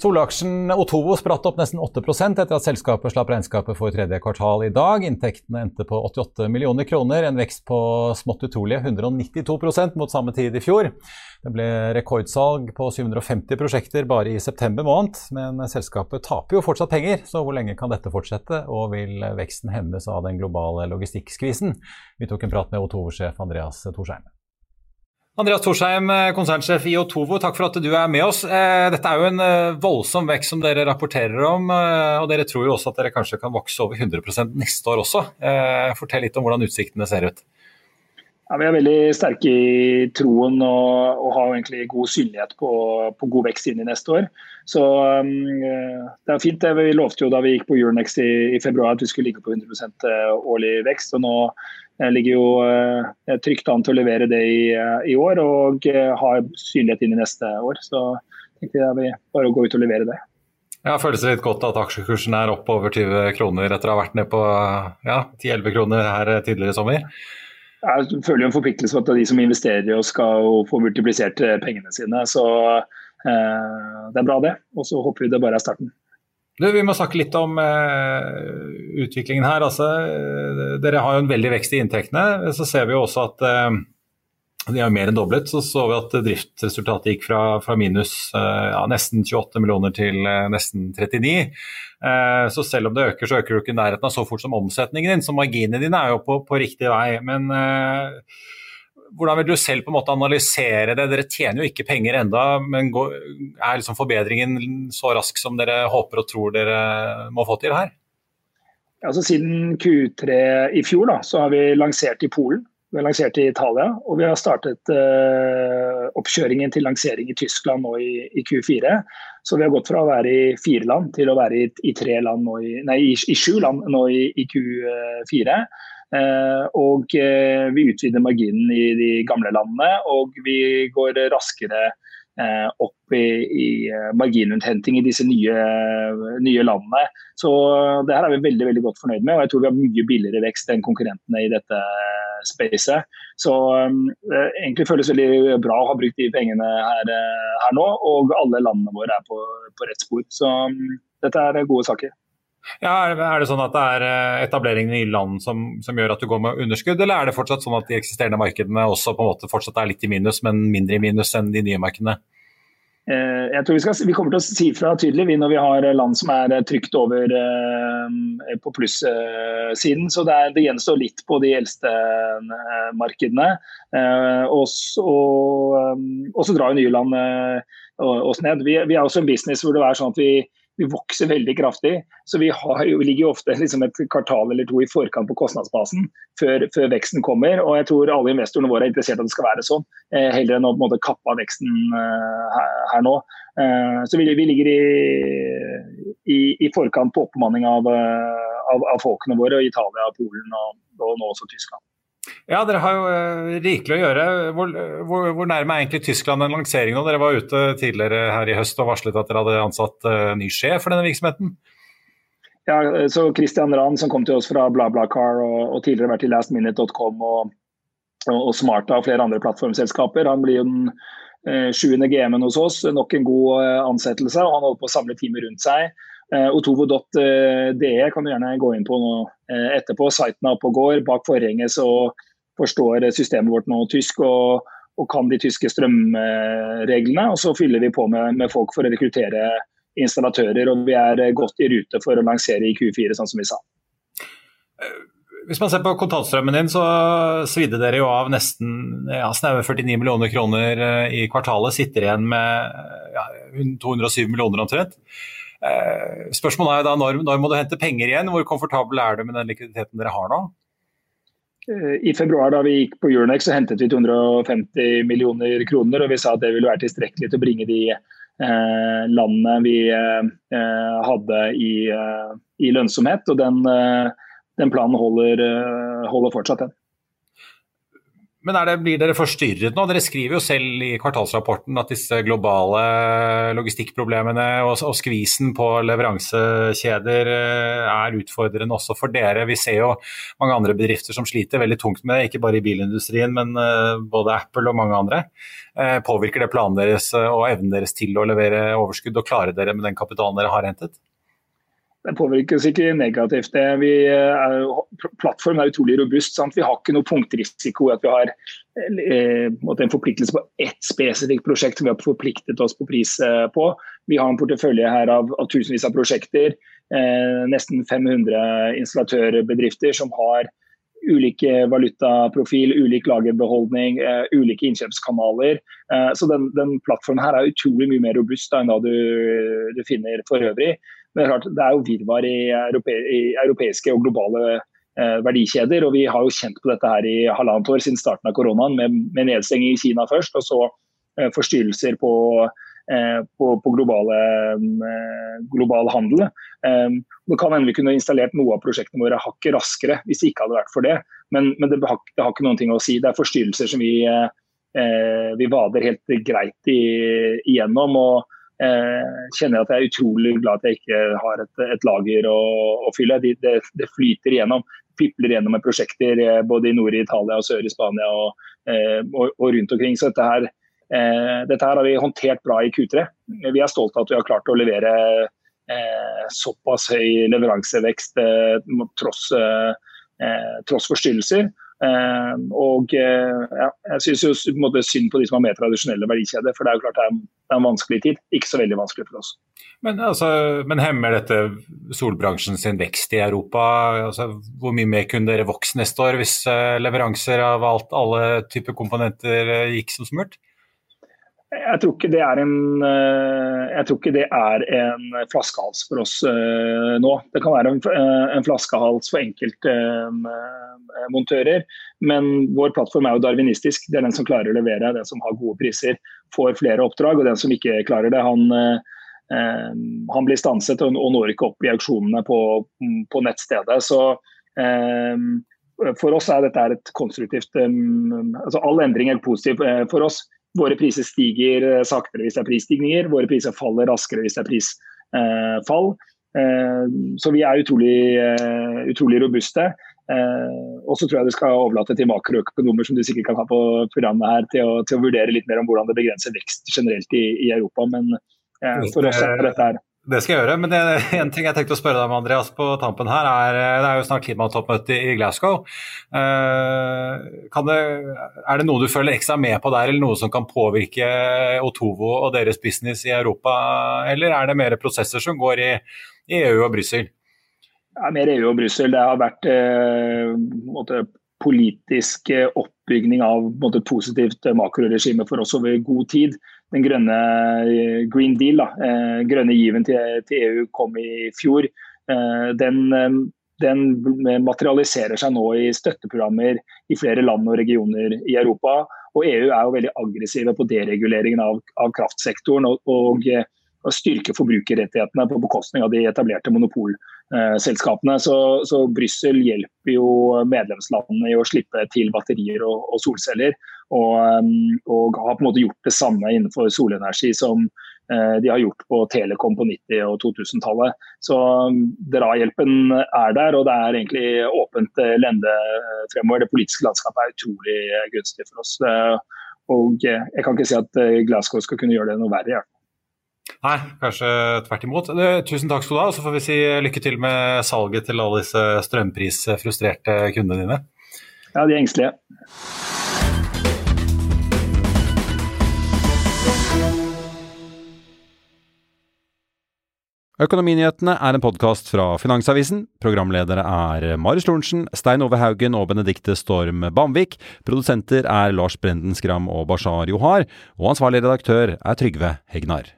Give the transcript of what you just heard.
Solaksjen Otovo spratt opp nesten 8% etter at selskapet slapp regnskapet for tredje kvartal i dag. Inntektene endte på 88 millioner kroner, en vekst på smått utrolige 192% mot samme tid i fjor. Det ble rekordsalg på 750 prosjekter bare i september måned, men selskapet taper jo fortsatt penger, så hvor lenge kan dette fortsette, og vil veksten hemmes av den globale logistikkskvisen? Vi tok en prat med Otovo-sjef Andreas Torsheim. Andreas Torsheim, eh, konsernsjef i Otovo, takk for at du er med oss. Eh, dette er jo en eh, voldsom vekst som dere rapporterer om, og dere tror jo også at dere kanskje kan vokse over 100% neste år også. Fortell litt om hvordan utsiktene ser ut. Ja, vi er veldig sterke i troen og, og har egentlig god synlighet på, på, god vekst inn i neste år. Så um, det er fint. Vi lovte jo da vi gikk på Euronext i, i februar at vi skulle ligge på 100% årlig vekst. og Nå jeg ligger jo eh, trygt an til å levere det i, eh, i år og eh, har synlighet inn i neste år. Så tenkte jeg vi bare å gå ut og levere det. Ja, Føles det litt godt at aksjekursen er opp over 20 kroner etter å ha vært ned på ja, 10-11 kroner her tidligere i sommer? Jeg føler jo en forpliktelse for at de som investerer oss skal få multiplisert pengene sine. Så eh, det er bra det. Og så håper vi det bare er starten. Du, vi må snakke litt om eh, utviklingen her. Altså, dere har jo en veldig vekst i inntektene. Så ser vi jo også at eh, de har mer enn doblet. Så så vi at driftsresultatet gikk fra, fra minus eh, ja, nesten 28 millioner til eh, nesten 39. Eh, så selv om det øker, så øker du ikke nærheten av så fort som omsetningen din. Så marginene dine er jo på, på riktig vei. Men eh, hvordan vil du selv på en måte analysere det? Dere tjener jo ikke penger enda, men er liksom forbedringen så rask som dere håper og tror dere må få til her? Altså, siden Q3 i fjor da, så har vi lansert i Polen, vi har lansert i Italia og vi har startet uh, oppkjøringen til lansering i Tyskland nå i, i, Q4. Så vi har gått fra å være i fire land til å være i, i tre land nå i, nei, i, i sju land nå i, i Q4. Eh, og eh, vi utvider marginen i de gamle landene, og vi går raskere eh, opp i, i marginuthenting i disse nye, nye, landene. Så det her er vi veldig veldig godt fornøyd med, og jeg tror vi har mye billigere vekst enn konkurrentene i dette spacet. Så det egentlig føles veldig bra å ha brukt de pengene her, her nå, og alle landene våre er på, på rett spor. Så um, dette er gode saker. Ja, Er det sånn at det er eh, etableringen i land som, som, gjør at du går med underskudd, eller er det fortsatt sånn at de eksisterende markedene også på en måte fortsatt er litt i minus, men mindre i minus enn de nye markedene? Eh, jeg tror vi, skal, vi, kommer til å si fra tydelig når vi har land som er eh, trygt over eh, på plussiden. Så det, er, det, gjenstår litt på de eldste markedene. Eh, og, så, drar jo nye land eh, oss ned. Vi, vi, er også en business hvor det er sånn at vi, vi vokser veldig kraftig. Så vi, har, vi ligger ofte liksom et kvartal eller to i forkant på kostnadsbasen før, før, veksten kommer. Og jeg tror alle investorene våre er interessert i at det skal være sånn, eh, heller enn å på en måte kappe av veksten eh, her, her, nå. Eh, så vi, vi ligger i, i, i, forkant på oppbemanning av, eh, av, av, folkene våre, og Italia, Polen og, og nå også Tyskland. Ja, dere har jo uh, rikelig å gjøre. Hvor, hvor, hvor, nærme er egentlig Tyskland en lansering nå? Dere var ute tidligere her i høst og varslet at dere hadde ansatt uh, ny sjef for denne virksomheten? Ja, så Christian Rahn som kom til oss fra BlaBlaCar og, og tidligere vært i lastminute.com og, og, og Smarta og flere andre plattformselskaper. Han blir jo den sjuende GM-en hos oss. Nok en god ansettelse. og Han holder på å samle teamet rundt seg. Otovo.de kan du gjerne gå inn på nå etterpå. Siten er oppe og går. Bak forhenget så forstår systemet vårt nå tysk og, og kan de tyske strømreglene. Og så fyller vi på med, med, folk for å rekruttere installatører. Og vi er godt i rute for å lansere i Q4, sånn som vi sa. Hvis man ser på kontantstrømmen din, så svidde dere jo av nesten ja, snaue 49 millioner kroner eh, i kvartalet. Sitter igjen med ja, 207 millioner omtrent. Eh, spørsmålet er da når, når må du hente penger igjen? Hvor komfortabel er du med den likviditeten dere har nå? I februar da vi gikk på Euronex, så hentet vi 250 millioner kroner. og Vi sa at det ville være tilstrekkelig til å bringe de eh, landene vi eh, hadde i, eh, i, lønnsomhet. og Den, den planen holder, holder fortsatt. den. Men det, blir dere forstyrret nå? Dere skriver jo selv i kvartalsrapporten at disse globale logistikkproblemene og, og skvisen på leveransekjeder eh, er utfordrende også for dere. Vi ser jo mange andre bedrifter som sliter veldig tungt med det, ikke bare i bilindustrien, men eh, både Apple og mange andre. Eh, påvirker det planen deres og evnen deres til å levere overskudd og klare dere med den kapitalen dere har hentet? Det påvirkes ikke negativt. Vi er, plattformen er utrolig robust. Sant? Vi har ikke noe punktrisiko. at Vi har eh, en forpliktelse på ett spesifikt prosjekt som vi har forpliktet oss på pris eh, på. Vi har en portefølje her av, av tusenvis av prosjekter. Eh, nesten 500 installatørbedrifter som har ulike valutaprofil, ulik lagerbeholdning, eh, ulike innkjøpskanaler. Eh, så den, den, plattformen her er utrolig mye mer robust da, enn da du, du finner for øvrig. Men det er, klart, det er jo virvar i, europe, i europeiske og globale eh, verdikjeder. og Vi har jo kjent på dette her i halvannet år siden starten av koronaen, med, med nedstenging i Kina først, og så eh, forstyrrelser på, eh, på, på globale, eh, global handel. Eh, det kan hende vi kunne installert noe av prosjektene våre hakket raskere hvis det ikke hadde vært for det. Men, men det, det, har, ikke noen ting å si. Det er forstyrrelser som vi, eh, vi vader helt greit i, igjennom. og eh, kjenner at jeg er utrolig glad at jeg ikke har et, et lager å, å fylle. Det, det, det, flyter igjennom, pipler gjennom med prosjekter eh, både i nord i Italia og sør i Spania og, eh, og, og rundt omkring. Så dette her, eh, dette her, har vi håndtert bra i Q3. Vi er stolte av at vi har klart å levere eh, såpass høy leveransevekst tross, tross forstyrrelser. Uh, og uh, ja, Jeg syns en synd på de som har mer tradisjonelle verdikjeder, for det er jo klart det er, det er, en vanskelig tid. Ikke så veldig vanskelig for oss. Men, altså, men hemmer dette solbransjen sin vekst i Europa? Altså, hvor mye mer kunne dere vokst neste år hvis uh, leveranser av alt, alle typer komponenter gikk som smurt? Jeg tror, en, jeg tror ikke det er en flaskehals for oss nå. Det kan være en, en flaskehals for enkelte Eh, montører. Men vår plattform er jo darwinistisk. Det er den som klarer å levere, den som har gode priser, får flere oppdrag. Og den som ikke klarer det, han, eh, han blir stanset og, når ikke opp i auksjonene på, på nettstedet. Så eh, for oss er dette et konstruktivt altså All endring er positiv for oss. Våre priser stiger uh, saktere hvis det er prisstigninger, våre priser faller raskere hvis det er prisfall. Uh, så vi er utrolig, utrolig robuste. Eh, og så tror jeg du skal overlate til makroøkonomer som du sikkert kan ha på programmet her, til å, til å vurdere litt mer om hvordan det begrenser vekst generelt i, i Europa. Men eh, for oss er dette her det skal jeg gjøre, men en ting jeg tenkte å spørre deg om, Andreas, på tampen her, er det er jo snart klimatoppmøte i Glasgow. Eh, det, er det noe du følger ekstra med på der, eller noe som kan påvirke Otovo og deres business i Europa, eller er det mer prosesser som går i, i EU og Brussel? ja, mer EU og Brussel. Det har vært eh, måte, politisk eh, oppbygning av måte, positivt makroregime for oss over god tid. Den grønne eh, Green Deal, da, eh, grønne given til, til, EU, kom i fjor. Eh, den, den, materialiserer seg nå i støtteprogrammer i flere land og regioner i Europa. Og EU er jo veldig aggressive på dereguleringen av, av kraftsektoren. og, og styrke forbrukerrettighetene på bekostning av de etablerte monopolselskapene. Så, så Brussel hjelper jo medlemslandene i å slippe til batterier og, og solceller. Og, um, og, har på en måte gjort det samme innenfor solenergi som uh, de har gjort på Telekom på 90- og 2000-tallet. Så um, drahjelpen er der, og det er egentlig åpent uh, lende uh, fremover. Det politiske landskapet er utrolig gunstig for oss. Og jeg kan ikke si at Glasgow skal kunne gjøre det noe verre. i Nei, kanskje tvert imot. Tusen takk skal du ha, og så får vi si lykke til med salget til alle disse strømprisfrustrerte kundene dine. Ja, de er engstelige. Økonominyhetene er en podkast fra Finansavisen. Programledere er Marius Lorentzen, Stein Ove Haugen og Benedikte Storm Bamvik. Produsenter er Lars Brenden Skram og Bashar Johar. Og ansvarlig redaktør er Trygve Hegnar.